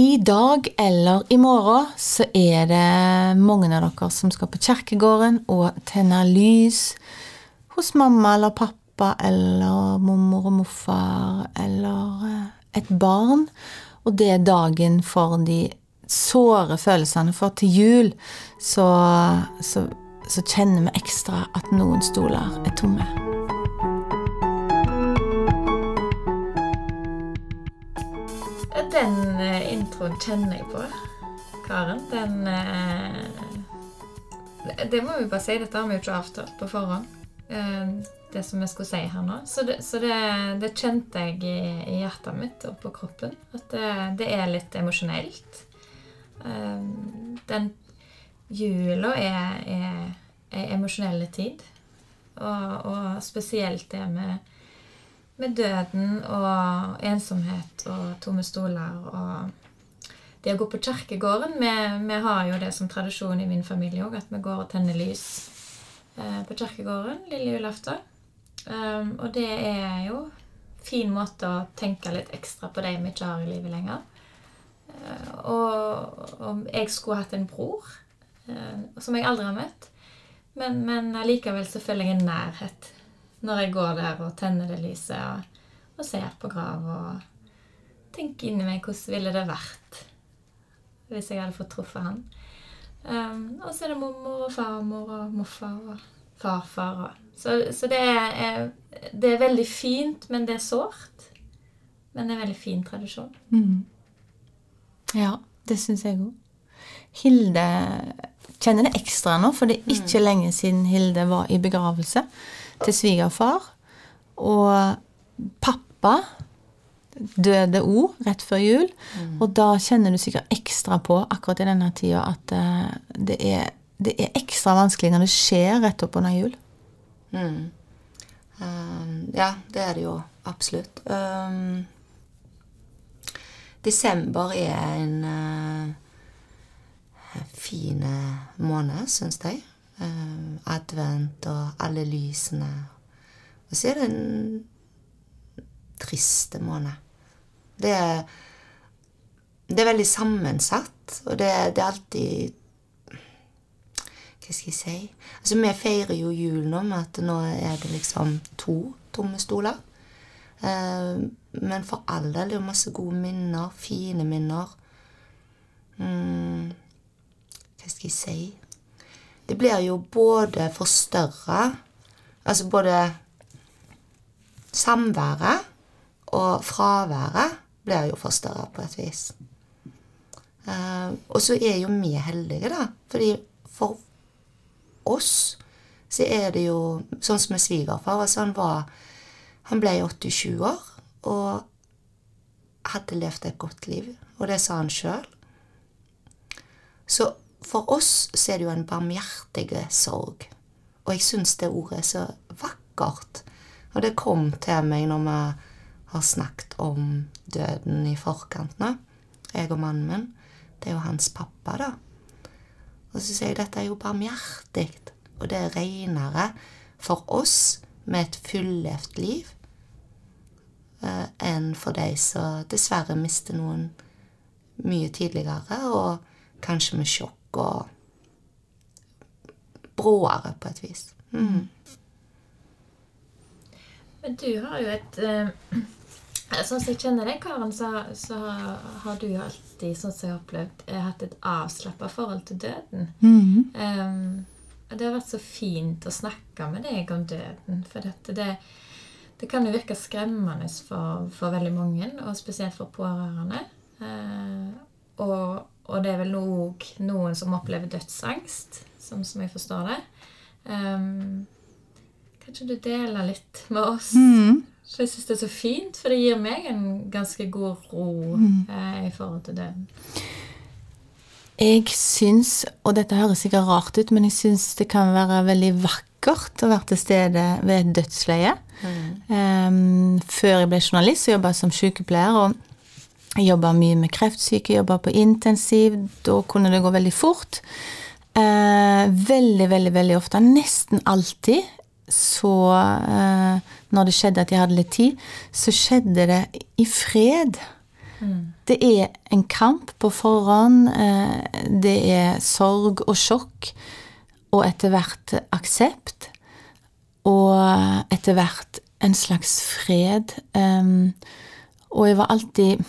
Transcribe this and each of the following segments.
I dag eller i morgen så er det mange av dere som skal på kirkegården og tenne lys hos mamma eller pappa eller mormor og morfar eller eh, et barn. Og det er dagen for de såre følelsene. For til jul så, så, så kjenner vi ekstra at noen stoler er tomme. Den eh, introen kjenner jeg på, Karen. Den eh, Det må vi bare si, dette har vi jo ikke avtalt på forhånd. Eh, det som jeg skulle si her nå. Så det, så det, det kjente jeg i, i, hjertet mitt og på kroppen. At det, det er litt emosjonelt. Den jula er, ei emosjonell tid. Og, og spesielt det med med døden og ensomhet og tomme stoler og det å gå på kirkegården vi, vi, har jo det som tradisjon i min familie òg, at vi går og tenner lys eh, på kirkegården lille julaften. Um, og det er jo en fin måte å tenke litt ekstra på de vi ikke har i livet lenger. Uh, og, og, jeg skulle hatt en bror uh, som jeg aldri har møtt. Men, men allikevel så føler jeg en nærhet når jeg går der og tenner det lyset og, og ser på grav og tenker inni meg hvordan ville det vært hvis jeg hadde fått truffet han. Um, og så er det mormor og farmor og morfar og farfar. Og, så, så det, er, det, er, veldig fint, men det er sårt. Men det er en veldig fin tradisjon. Mm. Ja, det syns jeg òg. Hilde kjenner det ekstra nå, for det er ikke mm. lenge siden Hilde var i begravelse til svigerfar. Og pappa døde òg rett før jul. Mm. Og da kjenner du sikkert ekstra på akkurat i denne tida at uh, det, er, det, er, ekstra vanskelig når det skjer rett oppunder jul. Mm. Um, ja, det er det jo absolutt. Um, desember er en uh, fin måned, syns jeg. Uh, advent og alle lysene. Og så er det en triste måned. Det er, det er veldig sammensatt, og det, det, er alltid Hva skal jeg si Altså, vi feirer jo jul nå med at nå er det liksom to tomme stoler. Eh, men for all del, det er jo masse gode minner. Fine minner. Mm, hva skal jeg si det blir jo både forstørra Altså både Samværet og fraværet blir jo forstørra på et vis. Uh, og så er jo vi heldige, da. Fordi for oss så er det jo sånn som med svigerfar. Altså han var Han ble 87 år og hadde levd et godt liv. Og det sa han sjøl. Så for oss så er det jo en barmhjertig sorg. Og jeg syns det ordet er så vakkert. Og det kom til meg når vi har snakket om døden i forkant nå, jeg og mannen min. Det er jo hans pappa, da. Og så sier jeg dette er jo barmhjertig, og det er renere for oss med et fullevd liv eh, enn for de som dessverre mister noen mye tidligere, og kanskje med sjokk og bråere på et vis. Mm. Men du har jo et eh, Sånn som jeg kjenner deg, Karen, så, så, har du alltid, sånn som jeg har opplevd, eh, hatt et avslappa forhold til døden. Mm. Um, og det har vært så fint å snakke med deg om døden. For dette, det, det kan jo virke skremmende for, for, veldig mange, og spesielt for pårørende. Eh, og, og det er vel òg noen som opplever dødsangst, som, som jeg forstår det. Um, kan ikke du dele litt med oss? Mm. Så jeg syns det er så fint, for det gir meg en ganske god ro mm. eh, i forhold til det. Jeg syns, og dette høres sikkert rart ut, men jeg syns det kan være veldig vakkert å være til stede ved et dødsleie. Mm. Um, før jeg ble journalist, så jobba jeg som sykepleier. og jeg jobba mye med kreftsyke, jobba på intensiv. Da kunne det gå veldig fort. Eh, veldig, veldig, veldig ofte, nesten alltid, så eh, Når det skjedde at jeg hadde litt tid, så skjedde det i fred. Det er en kamp på forhånd. eh, Det er sorg og sjokk, og etter hvert aksept. Og etter hvert en slags fred. em, Og jeg var alltid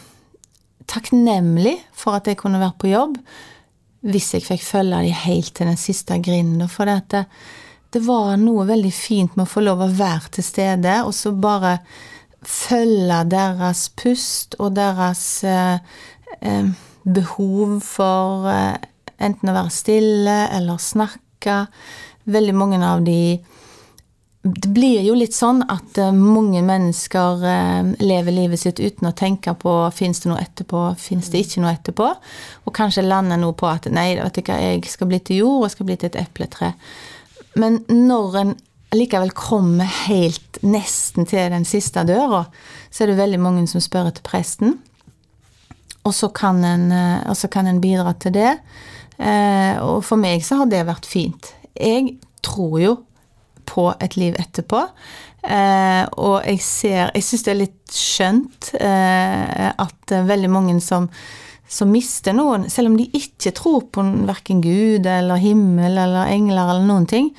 takknemlig for at jeg kunne være på jobb hvis jeg fikk følge de helt til den siste grinden. For det, det, det var noe veldig fint med å få lov å være til stede, og så bare følge deres pust og deres eh, eh, behov for eh, enten å være stille eller snakke. Veldig mange av de det blir jo litt sånn at eh, mange mennesker eh, lever livet sitt uten å tenke på fins det noe etterpå, fins det ikke noe etterpå, og kanskje lander noe på at nei, vet du hva, jeg skal bli til jord, og skal bli til et epletre. Men når en likevel kommer helt nesten til den siste døra, så er det veldig mange som spør etter presten. Og så kan en, eh, kan en bidra til det. Og for meg så har det vært fint. Jeg tror jo på et liv etterpå. Eh, og jeg ser Jeg syns det er litt skjønt eh, at eh, veldig mange som, som mister noen, selv om de ikke tror på verken Gud eller himmel eller engler eller noen ting,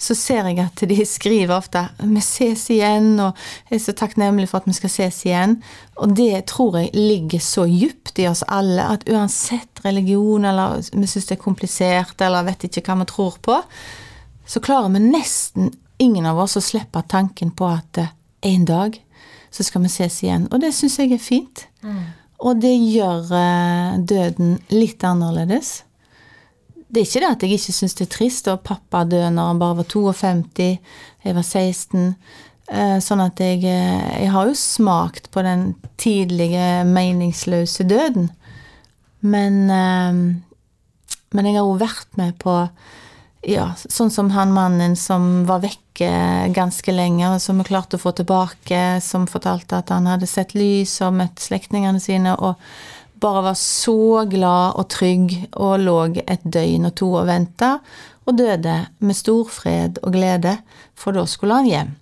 så ser jeg at de skriver ofte 'Vi ses igjen', og 'jeg er så takknemlig for at vi skal ses igjen'. Og det tror jeg ligger så djupt i oss alle at uansett religion, eller vi syns det er komplisert, eller vet ikke hva vi tror på, så klarer vi nesten ingen av oss å slippe tanken på at eh, en dag så skal vi ses igjen. Og det syns jeg er fint. Og det gjør eh, døden litt annerledes. Det er ikke det at jeg ikke syns det er trist, og pappa døde når han bare var 52, jeg var 16. Eh, Sånn at jeg, jeg har jo smakt på den tidlige, meningsløse døden. Men, men jeg har jo vært med på ja, sånn som han mannen som var vekke ganske lenge, og som vi klarte å få tilbake, som fortalte at han hadde sett lys og møtt slektningene sine, og bare var så glad og trygg, og lå et døgn og to og venta, og døde med stor fred og glede, for da skulle han hjem.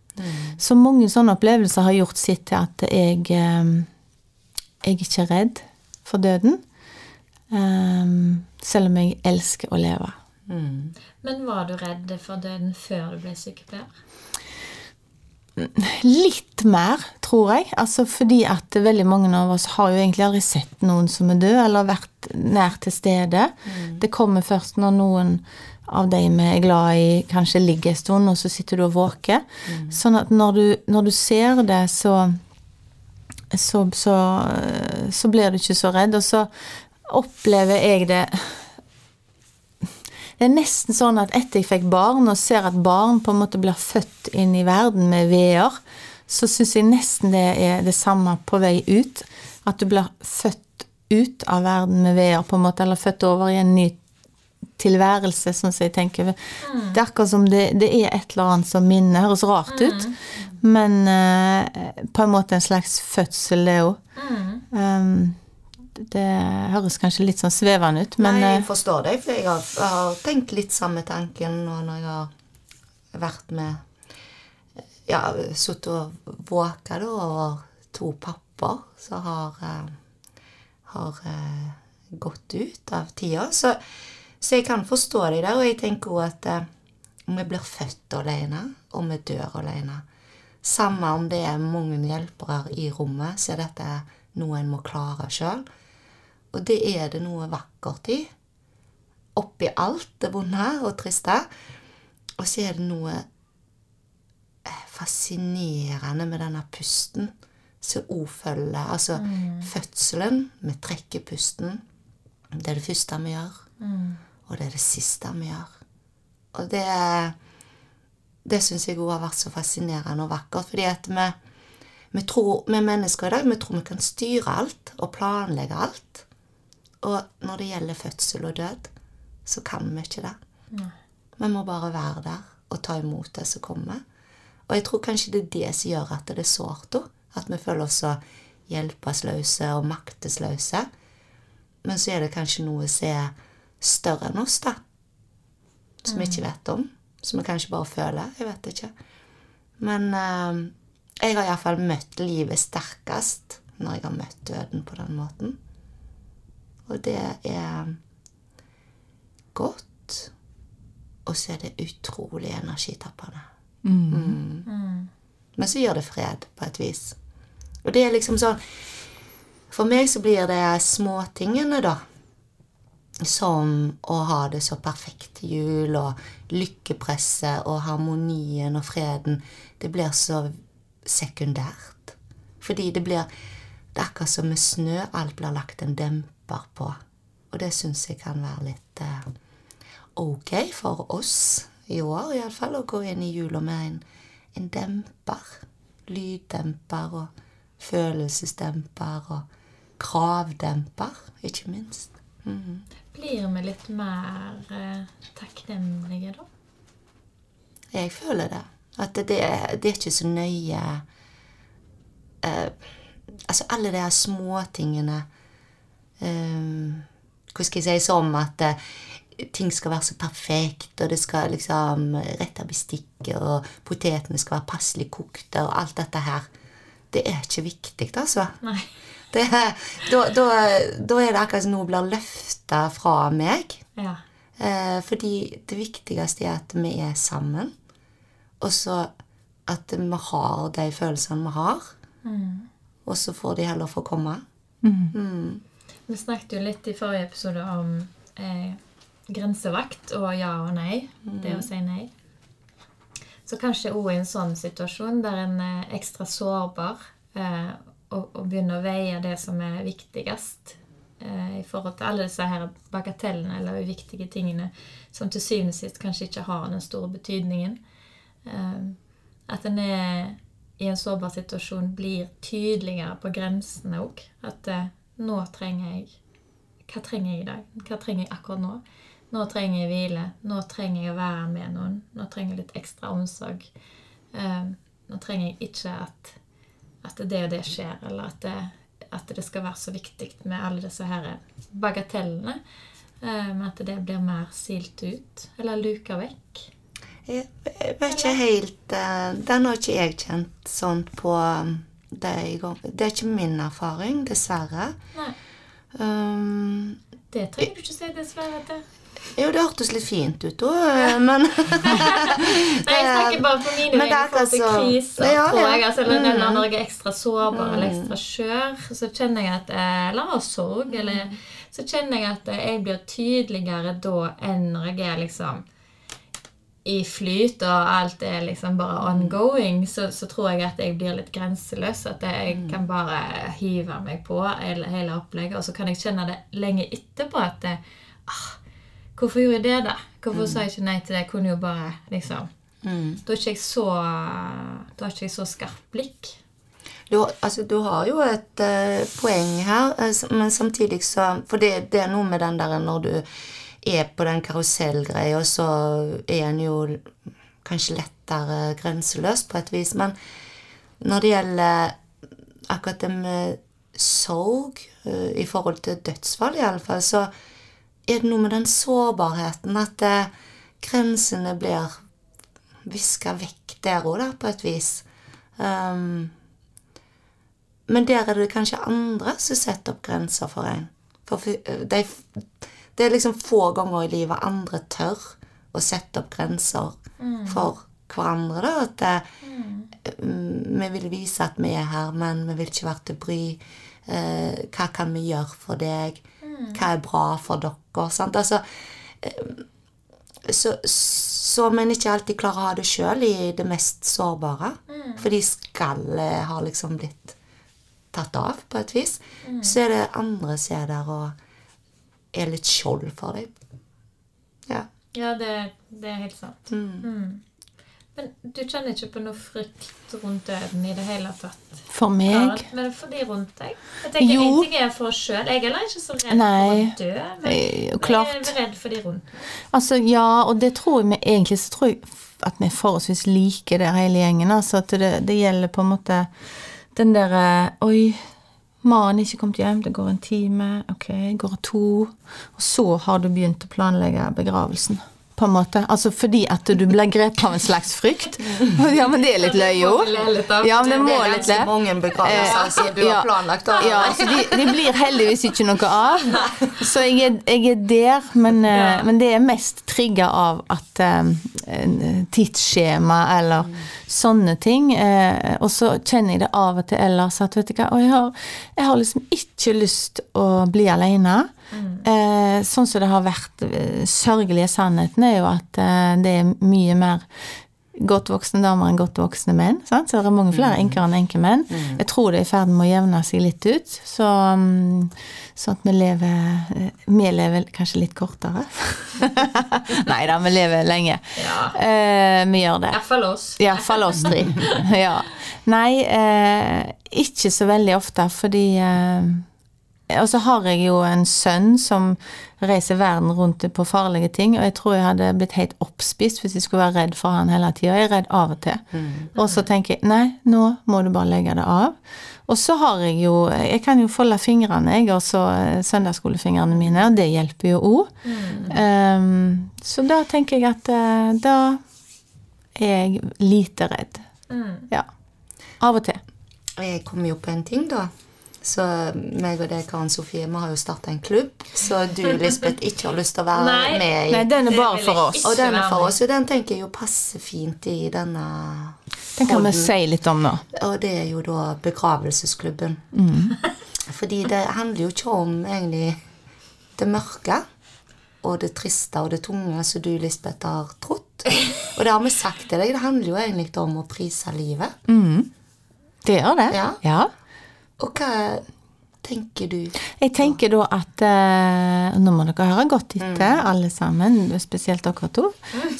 Så mange sånne opplevelser har gjort sitt til at jeg, eh, jeg er ikke redd for døden, eh, selv om jeg elsker å leve. Men var du redd for døden før du ble sykepleier? Litt mer, tror jeg. Altså fordi at veldig mange av oss har jo egentlig aldri sett noen som er død, eller vært nær til stede. Det kommer først når noen av de vi er glad i, kanskje ligger en stund, og så sitter du og våker. Sånn at når du, når du ser det, så, så, så så blir du ikke så redd. Og så opplever jeg det det er nesten sånn at etter jeg fikk barn, og ser at barn på en måte blir født inn i verden med veer, så syns jeg nesten det er det samme på vei ut. At du blir født ut av verden med veer, på en måte, eller født over i en ny tilværelse, sånn som jeg tenker. Det er akkurat som det, det er et eller annet som minner. Høres rart ut, men uh, på en måte en slags fødsel, det òg. Um, det høres kanskje litt sånn svevende ut, men Nei, eh, jeg forstår deg, for jeg har, jeg har tenkt litt samme tanken nå når jeg har vært med Ja, sittet og våka over to papper som har, eh, har eh, gått ut av tida. Så, så jeg kan forstå deg der, og jeg tenker òg at om vi blir født alene, og vi dør alene Samme om det er mange hjelpere i rommet, så er dette noe en må klare sjøl. Og det er det noe vakkert i. Oppi alt det vonde og triste. Og så er det noe eh, fascinerende med denne pusten som òg følger Altså fødselen. Vi trekker pusten. Det er det første vi gjør. Og det er det siste vi gjør. Og det Det syns jeg òg har vært så fascinerende og vakkert. Fordi at vi, vi tror, vi mennesker i dag vi tror vi kan styre alt og planlegge alt. Og når det gjelder fødsel og død, så kan vi ikke det. Vi må bare være der og ta imot det som kommer. Og jeg tror kanskje det er det som gjør at det er sårt òg. At vi føler oss så hjelpeløse og maktesløse. Men så er det kanskje noe som er større enn oss, da. Som vi ikke vet om. Som vi kanskje bare føler. Jeg vet ikke. Men eh, jeg har iallfall møtt livet sterkest når jeg har møtt døden på den måten. Og det er godt, og så er det utrolig energitappende. Mm. Men så gjør det fred, på et vis. Og det er liksom sånn For meg så blir det småtingene, da. Som å ha det så perfekt til jul, og lykkepresset og harmonien og freden. Det blir så sekundært. Fordi det blir Det er akkurat som med snø. Alt blir lagt en demper på. Og det syns jeg kan være litt eh, ok for oss i år, iallfall, å gå inn i jula med en, en demper. Lyddemper og følelsesdemper og kravdemper, ikke minst. Mhm. Blir vi litt mer eh, takknemlige da? Jeg føler det. At det, det, er- det er ikke så nøye eh, Altså alle de småtingene Hva skal jeg si Som at eh, ting skal være så perfekt, og det skal liksom rette bestikket, og potetene skal være passelig kokte, og alt dette her. Det er ikke viktig, altså. Nei. Det, da, da, da er det akkurat som noe blir løfta fra meg. Ja. Eh, fordi det viktigste er at vi er sammen. Og så at vi har de følelsene vi har. Og så får de heller få komme. Vi snakket jo litt i forrige episode om eh, grensevakt og ja og nei. Det å si nei. Så kanskje òg i en sånn situasjon der en er ekstra sårbar eh, og, og begynner å veie det som er viktigst eh, i forhold til alle disse her bagatellene eller uviktige tingene som til syvende og sist kanskje ikke har den store betydningen. Eh, at en er i en sårbar situasjon blir tydeligere på grensene òg. At eh, nå trenger jeg Hva trenger jeg i dag? Hva trenger jeg akkurat nå? Nå trenger jeg hvile. Nå trenger jeg å være med noen. Nå trenger jeg litt ekstra omsorg. Eh, nå trenger jeg ikke at, at det og det skjer, eller at det, at det skal være så viktig med alle disse her bagatellene. Eh, men at det blir mer silt ut, eller luka vekk. Jeg, vet ikke helt eh, Den har ikke jeg kjent sånn på um, de gang- Det er ikke min erfaring, dessverre. Nei, Um, det trenger du ikke si dessverre til. jo, det hørtes litt fint ut, da, men Nei, jeg snakker bare på mine vegne er i forhold til krisen, kriser, Ja, tror ja. jeg. Altså, eller Mm. Når jeg er ekstra sårbar eller ekstra skjør, så kjenner jeg at eh, Eller har sorg, eller Så kjenner jeg at eh, jeg blir tydeligere da enn når jeg er liksom i flyt, og alt er liksom bare ongoing, så, så tror jeg at jeg blir litt grenseløs. At jeg kan bare hive meg på hele, hele opplegget, og så kan jeg kjenne det lenge etterpå at det, ah, Hvorfor gjorde jeg det, da? Hvorfor sa jeg ikke nei til det? Jeg kunne jo bare liksom mm. Da har ikke jeg så Da ikke jeg så skarpt blikk. du, altså, du har jo et uh, poeng her, eh, men samtidig så For det, det er noe med den der når du er på den karusellgreia, så er en jo kanskje lettere grenseløs på et vis. Men når det gjelder akkurat det med sorg, eh, i forhold til dødsfall iallfall, så er det noe med den sårbarheten at eh, grensene blir viska vekk der òg, på et vis. Um, men der er det kanskje andre som setter opp grenser for en. For de, det er liksom få ganger i livet andre tør å sette opp grenser for hverandre. da, At det, mm, vi vil vise at vi er her, men vi vil ikke være til bry. Eh, hva kan vi gjøre for deg? Hva er bra for dere? Sant? Altså, eh, så, så men ikke alltid klarer å ha det sjøl i det mest sårbare. Fordi skallet har liksom blitt tatt av, på et vis. Så er det andre som er der og er litt skjold for deg. Ja. Ja, det, det er helt sant. Mm. Men du kjenner ikke på noe frykt rundt døden i det hele tatt? For meg Karen? Men for de rundt deg? Jeg tenker Jo. En ting er for oss sjøl. Jeg er heller ikke så redd Nei. for å dø. Men Eh, klart. jeg er redd for de rundt. Altså, ja, og det tror jeg vi egentlig så tror jeg at vi er forholdsvis like der hele gjengen. Altså at det, det gjelder på en måte den derre Oi, mannen ikke kommet hjem, det går en time, ok, går det to Og så har du begynt å planlegge begravelsen. på en måte. Altså fordi at du ble grepet av en slags frykt. Ja, men det er litt løye òg. Ja, men det Det må litt le. mange begravelser som du ja. har planlagt. Ja, altså de, de blir heldigvis ikke noe av. Så jeg er, jeg er der, men, eh, men det er mest trigga av at um, tidsskjema eller sånne ting. Eh, og så kjenner jeg det av og til ellers at vet du hva, jeg har, jeg har liksom ikke lyst å bli alene. Eh, sånn som det har vært eh, sørgelige sannheten er jo at eh, det er mye mer godt voksne damer enn godt voksne menn. Sant? Så det er mange flere enker enn enkemenn. Jeg tror det er i ferd med å jevne seg litt ut. Så, mm, sånn at vi lever eh, Vi lever kanskje litt kortere. Nei da, vi lever lenge. Ja. Eh, vi gjør det. Iallfall oss. Iallfall oss tre. ja. Nei, eh, ikke så veldig ofte, fordi eh, Og så har jeg jo en sønn som reiser verden rundt på farlige ting, og jeg tror jeg hadde blitt helt oppspist hvis jeg skulle være redd for han hele tida. Jeg er redd av og til. Og så tenker jeg nei, nå må du bare legge det av. Og så har jeg jo Jeg kan jo folde fingrene, jeg, og så eh, søndagsskolefingrene mine, og det hjelper jo òg. Um, så da tenker jeg at eh, da er jeg lite redd. Ja. Av og til. Jeg kom jo på en ting, da. Så meg og deg, Karen Sofie, vi har jo starta en klubb. Så du, Lisbeth, ikke har lyst til å være Nei. med i. Nei, den er bare for oss. og den er for oss, og den tenker jeg jo passer fint i denne Den kan vi si litt om nå. Og det er jo da begravelsesklubben. Fordi det handler jo ikke om egentlig det mørke og det triste og det tunge som du, Lisbeth, har trodd. Og det har vi sagt til deg. Det handler jo egentlig om å prise livet. Det gjør det. Ja. ja. Og hva tenker du? Jeg tenker da at eh, Nå må dere høre godt etter, alle sammen, spesielt dere to,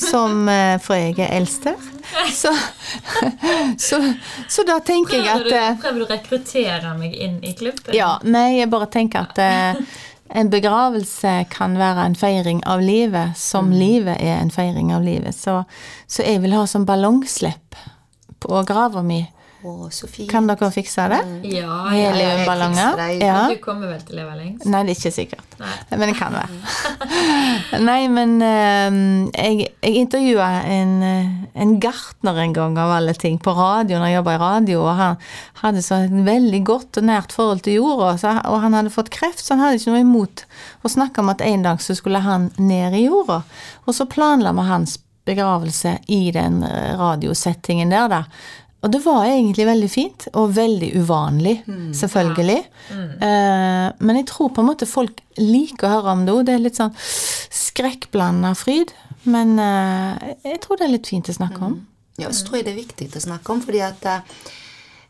som eh, For jeg er eldst her. Så, så, så da tenker jeg at du, eh, prøver du å rekruttere meg inn i klubben? Ja, nei, jeg bare tenker at eh, en begravelse kan være en feiring av livet, som livet er en feiring av livet. Så, så jeg vil ha sånn ballongslipp på grava mi. Å, Sofie. Kan dere fikse det? Ja, ja, ja, Heliumballonger? Ja. Du kommer vel til å leve lengst? Nei, det er ikke sikkert. Nei. Men det kan være. Nei, men eh, jeg, jeg intervjua en, eh, en gartner en gang, av alle ting, på radio, når jeg jobba i radio, og han hadde så et veldig godt og nært forhold til jorda, så, og han hadde fått kreft, så han hadde ikke noe imot å snakke om at en dag så skulle han ned i jorda. Og så planla vi hans begravelse i den eh, radiosettingen der, da. Og det var egentlig veldig fint, og veldig uvanlig, selvfølgelig. Eh, men jeg tror på en måte folk liker å høre om det òg. Det er litt sånn skrekkblanda fryd. Men eh, jeg tror det er litt fint å snakke om. Ja, så tror jeg det er viktig å snakke om, fordi at eh,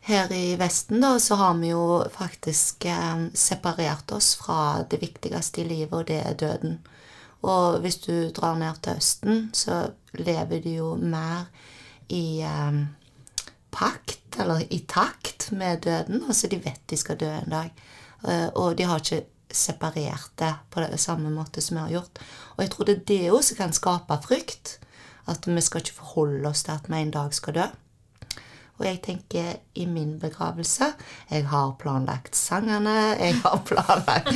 her i Vesten da, så har vi jo faktisk eh, separert oss fra det viktigste i livet, og det er døden. Og hvis du drar ned til Østen, så lever de jo mer i eh, pakt, eller i takt med døden. Altså de vet de skal dø en dag. Eh, og de har ikke separert det på det samme måte som vi har gjort. Og jeg tror det er det også som kan skape frykt. At vi skal ikke forholde oss til at vi en dag skal dø. Og jeg tenker i min begravelse Jeg har planlagt sangene, jeg har planlagt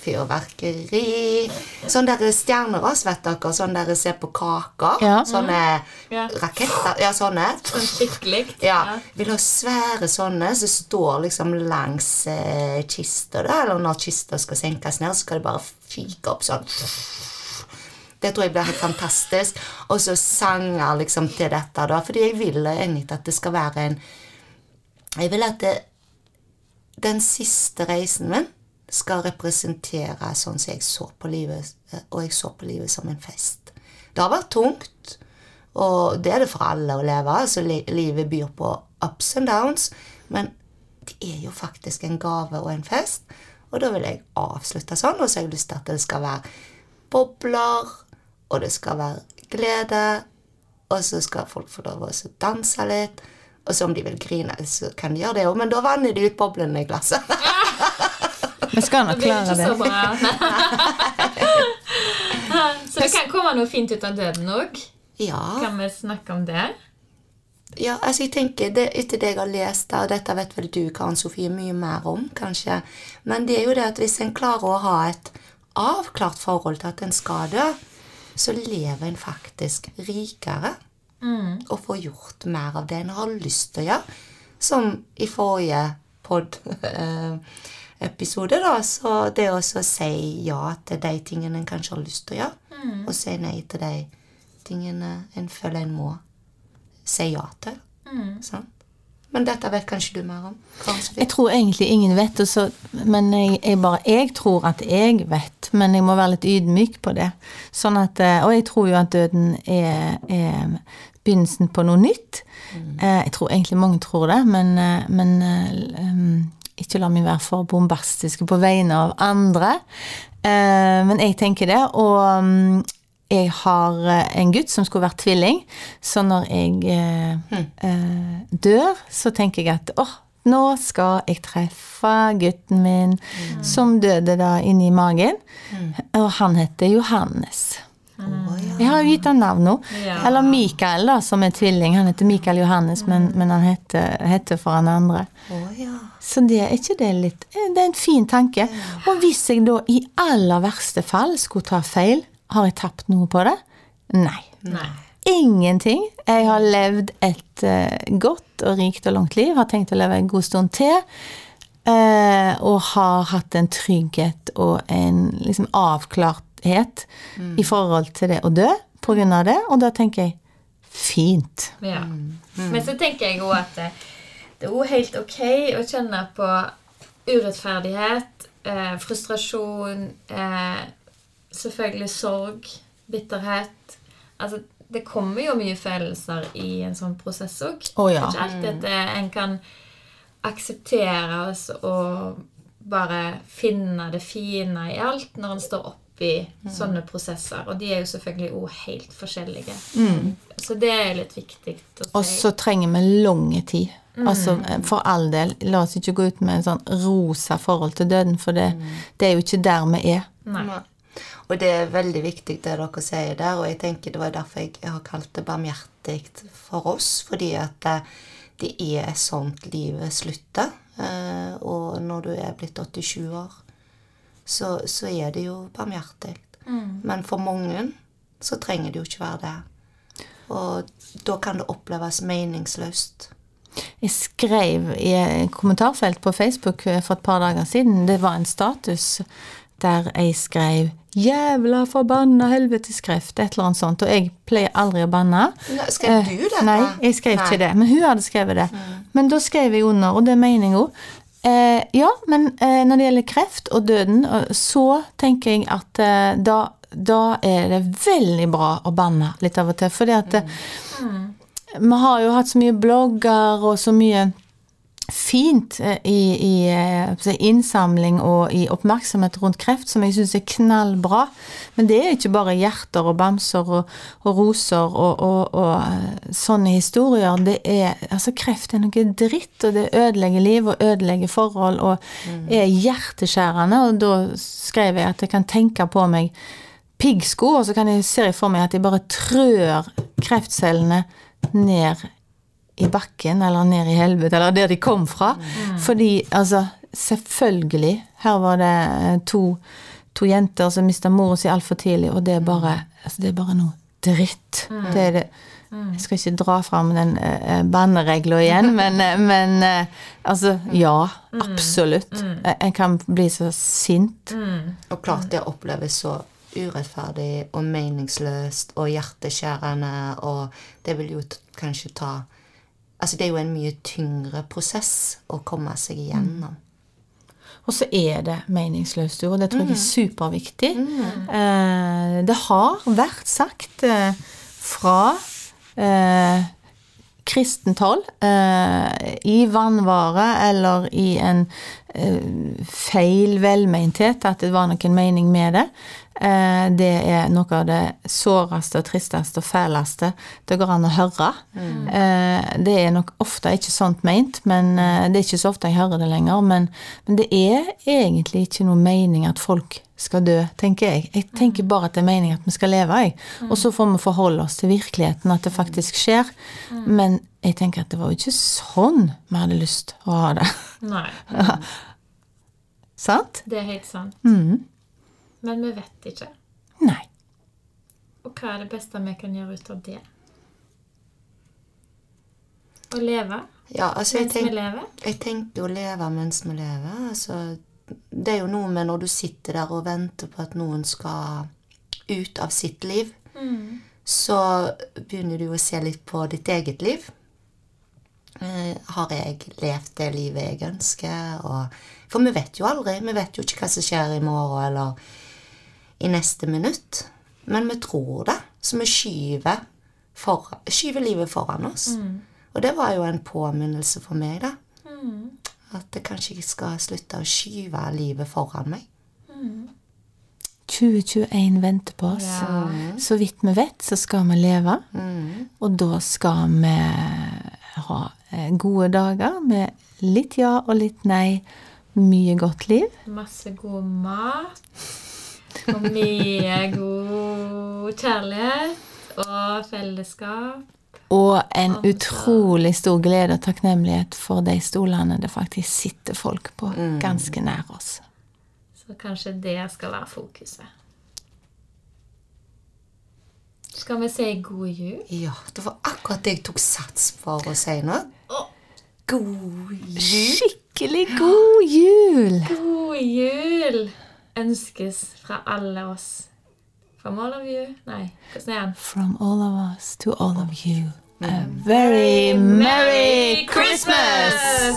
fyrverkeri Sånn der stjerneras, vet dere. Sånn der ser på kaker. Ja. Sånne Ja. raketter. Ja, sånne. Sånn skikkelig. Ja, vil ha svære sånne som står liksom langs eh, kista, da. Eller når kista skal senkes ned, så skal det bare fyke opp sånn. Det tror jeg blir helt fantastisk. Og så sanger liksom til dette, da. Fordi jeg vil egentlig at det skal være en Jeg vil at det, den siste reisen min skal representere sånn som jeg så på livet, eh, og jeg så på livet som en fest. Det har vært tungt, og det er det for alle å leve. altså Livet byr på ups and downs, men det er jo faktisk en gave og en fest. Og da vil jeg avslutte sånn, og så har jeg lyst til at det skal være bobler, og det skal være glede, og så skal folk få lov å danse litt. Og så om de vil grine, så kan de gjøre det òg, men da vanner de ut boblene i glasset. Vi skal nok Det blir klare ikke så det. bra. så det kan komme noe fint ut av døden òg. ja. Kan vi snakke om det? Ja, altså jeg tenker, det, Etter det jeg har lest, og dette vet vel du, Karen Sofie, mye mer om, kanskje, men det er jo det at hvis en klarer å ha et avklart forhold til at en skal dø, så lever en faktisk rikere. Og får gjort mer av det en har lyst til å gjøre. Som i forrige pod-episode, da. Så det å si ja til de tingene en kanskje har lyst til å gjøre, og si nei til de tingene en føler en må si ja til. Sant? Men dette vet kanskje du mer om? Kanskje. Jeg tror egentlig ingen vet, og så, men jeg, jeg, bare, jeg tror at jeg vet. Men jeg må være litt ydmyk på det. Sånn at, eh, og jeg tror jo at døden er, er begynnelsen på noe nytt. Mm. Jeg tror egentlig mange tror det, men, eh, men eh, ikke la meg være for bombastiske på vegne av andre. Eh, Men jeg tenker det, og um, jeg har eh, en gutt som skulle vært tvilling, så når jeg mm. eh, dør, så tenker jeg at åh, nå skal jeg treffe gutten min som døde da inni magen, og han heter Johannes. Oh, ja. Jeg har jo gitt han navn nå. Ja. Eller Mikael, da, som er tvilling. Han heter Mikael Johannes, men, men han heter, heter for han andre. Oh, ja. Så det er ikke det litt eh, Det er en fin tanke. Og hvis jeg da i aller verste fall skulle ta feil, har jeg tapt noe på det? Nei. Nei. Ingenting. Jeg har levd et eh, godt og rikt og langt liv. Har tenkt å leve en god stund til. eh, og har hatt en trygghet og en liksom avklarthet i forhold til det å dø av det. Og da tenker jeg fint. Ja. Men så tenker jeg òg at det, det er òg helt ok å kjenne på urettferdighet, eh, frustrasjon, eh, selvfølgelig sorg, bitterhet. Altså, det kommer jo mye følelser i en sånn prosess òg. Å ja. Ikke alltid at eh, en kan akseptere oss og bare finne det fine i alt når en står oppi sånne prosesser. Og de er jo selvfølgelig òg helt forskjellige. Så det er litt viktig å si. Og så trenger vi lang tid. Altså, for all del, la oss ikke gå ut med en sånn rosa forhold til døden, for det, det er jo ikke der vi er. Nei. Og det er veldig viktig det dere sier der, og jeg tenker det var derfor jeg har kalt det barmhjertig for oss, fordi at eh, det er sånt livet slutter. eh, Og når du er blitt 87 år, så, så er det jo barmhjertig. Men for mange så trenger det jo ikke være det. Og da kan det oppleves meningsløst. Jeg skrev i et kommentarfelt på Facebook eh, for et par dager siden, det var en status der jeg skrev 'Jævla forbanna helveteskreft', et eller annet sånt. Og jeg pleier aldri å banne. Skrev du det? Nei, jeg skrev Nei. ikke det. Men hun hadde skrevet det. Men da skrev jeg under, og det mener jeg jo. Eh, ja, men eh, når det gjelder kreft og døden, så tenker jeg at eh, da, da er det veldig bra å banne litt av og til. Fordi at eh, vi har jo hatt så mye blogger og så mye fint eh, i, i eh, innsamling og i oppmerksomhet rundt kreft som jeg syns er knallbra. Men det er ikke bare hjerter og bamser og, og roser og, og, og eh, sånne historier. Det er, altså Kreft er noe dritt, og det ødelegger liv og ødelegger forhold og er hjerteskjærende. Og da skrev jeg at jeg kan tenke på meg piggsko, og så kan jeg se for meg at jeg bare trør kreftcellene ned i bakken, eller ned i helvete, eller der de kom fra. Fordi, altså, selvfølgelig Her var det eh, to, to jenter som mista mora si altfor tidlig, og det er bare altså, det er bare noe dritt. Det er det. Jeg skal ikke dra fram den uh, banneregla igjen, men, eh, men uh, altså, ja. Absolutt. Jeg, jeg kan bli så sint. Og klart det oppleves så urettferdig og meningsløst og hjerteskjærende, og det vil jo t kanskje ta Altså, det er jo en mye tyngre prosess å komme seg igjennom. Og så er det meningsløst, og det tror jeg er superviktig. Eh, det har vært sagt eh, fra eh, kristent hold, eh, i vannvare eller i en feil velmeinthet, at det var noen mening med det. Eh, det er noe av det såreste og tristeste og fæleste det går an å høre. Mm. det er nok ofte ikke sånt meint, men eh, det er ikke så ofte jeg hører det lenger. Men, men det er egentlig ikke noe mening at folk skal dø, tenker jeg. Jeg tenker bare at det er meningen at vi skal leve, jeg. Og så får vi forholde oss til virkeligheten, at det faktisk skjer. Men jeg tenker at det var jo ikke sånn vi hadde lyst å ha det. Nei. Sant? Det er helt sant. Mm. Men vi vet ikke. Nei. Og hva er det beste vi kan gjøre ut av det? Å leve Ja, altså, mens mens vi lever? jeg tenker å leve mens vi lever. Altså, det er jo noe med når du sitter der og venter på at noen skal ut av sitt liv, så begynner du å se litt på ditt eget liv. Eh, har jeg levd det livet jeg ønsker? Og, for vi vet jo aldri. Vi vet jo ikke hva som skjer i morgen eller i neste minutt. Men vi tror det, så vi skyver, for, skyver livet foran oss. Og det var jo en påminnelse for meg, da. At jeg kanskje ikke skal slutte å skyve livet foran meg. 2021 venter på oss. Så vidt vi vet, så skal vi leve. Og da skal vi ha eh, gode dager med litt ja og litt nei. Mye godt liv. Masse god mat. Og mye god kjærlighet og fellesskap. Og en utrolig stor glede og takknemlighet for de stolene det faktisk sitter folk på ganske nær oss. Så kanskje det skal være fokuset. Skal vi si god jul? Ja, det var akkurat det jeg tok sats for å si nå. God jul. Skikkelig god jul! God jul ønskes fra alle oss. From all of you Nei, hvordan er den? From all of us to all of you. A very merry Christmas!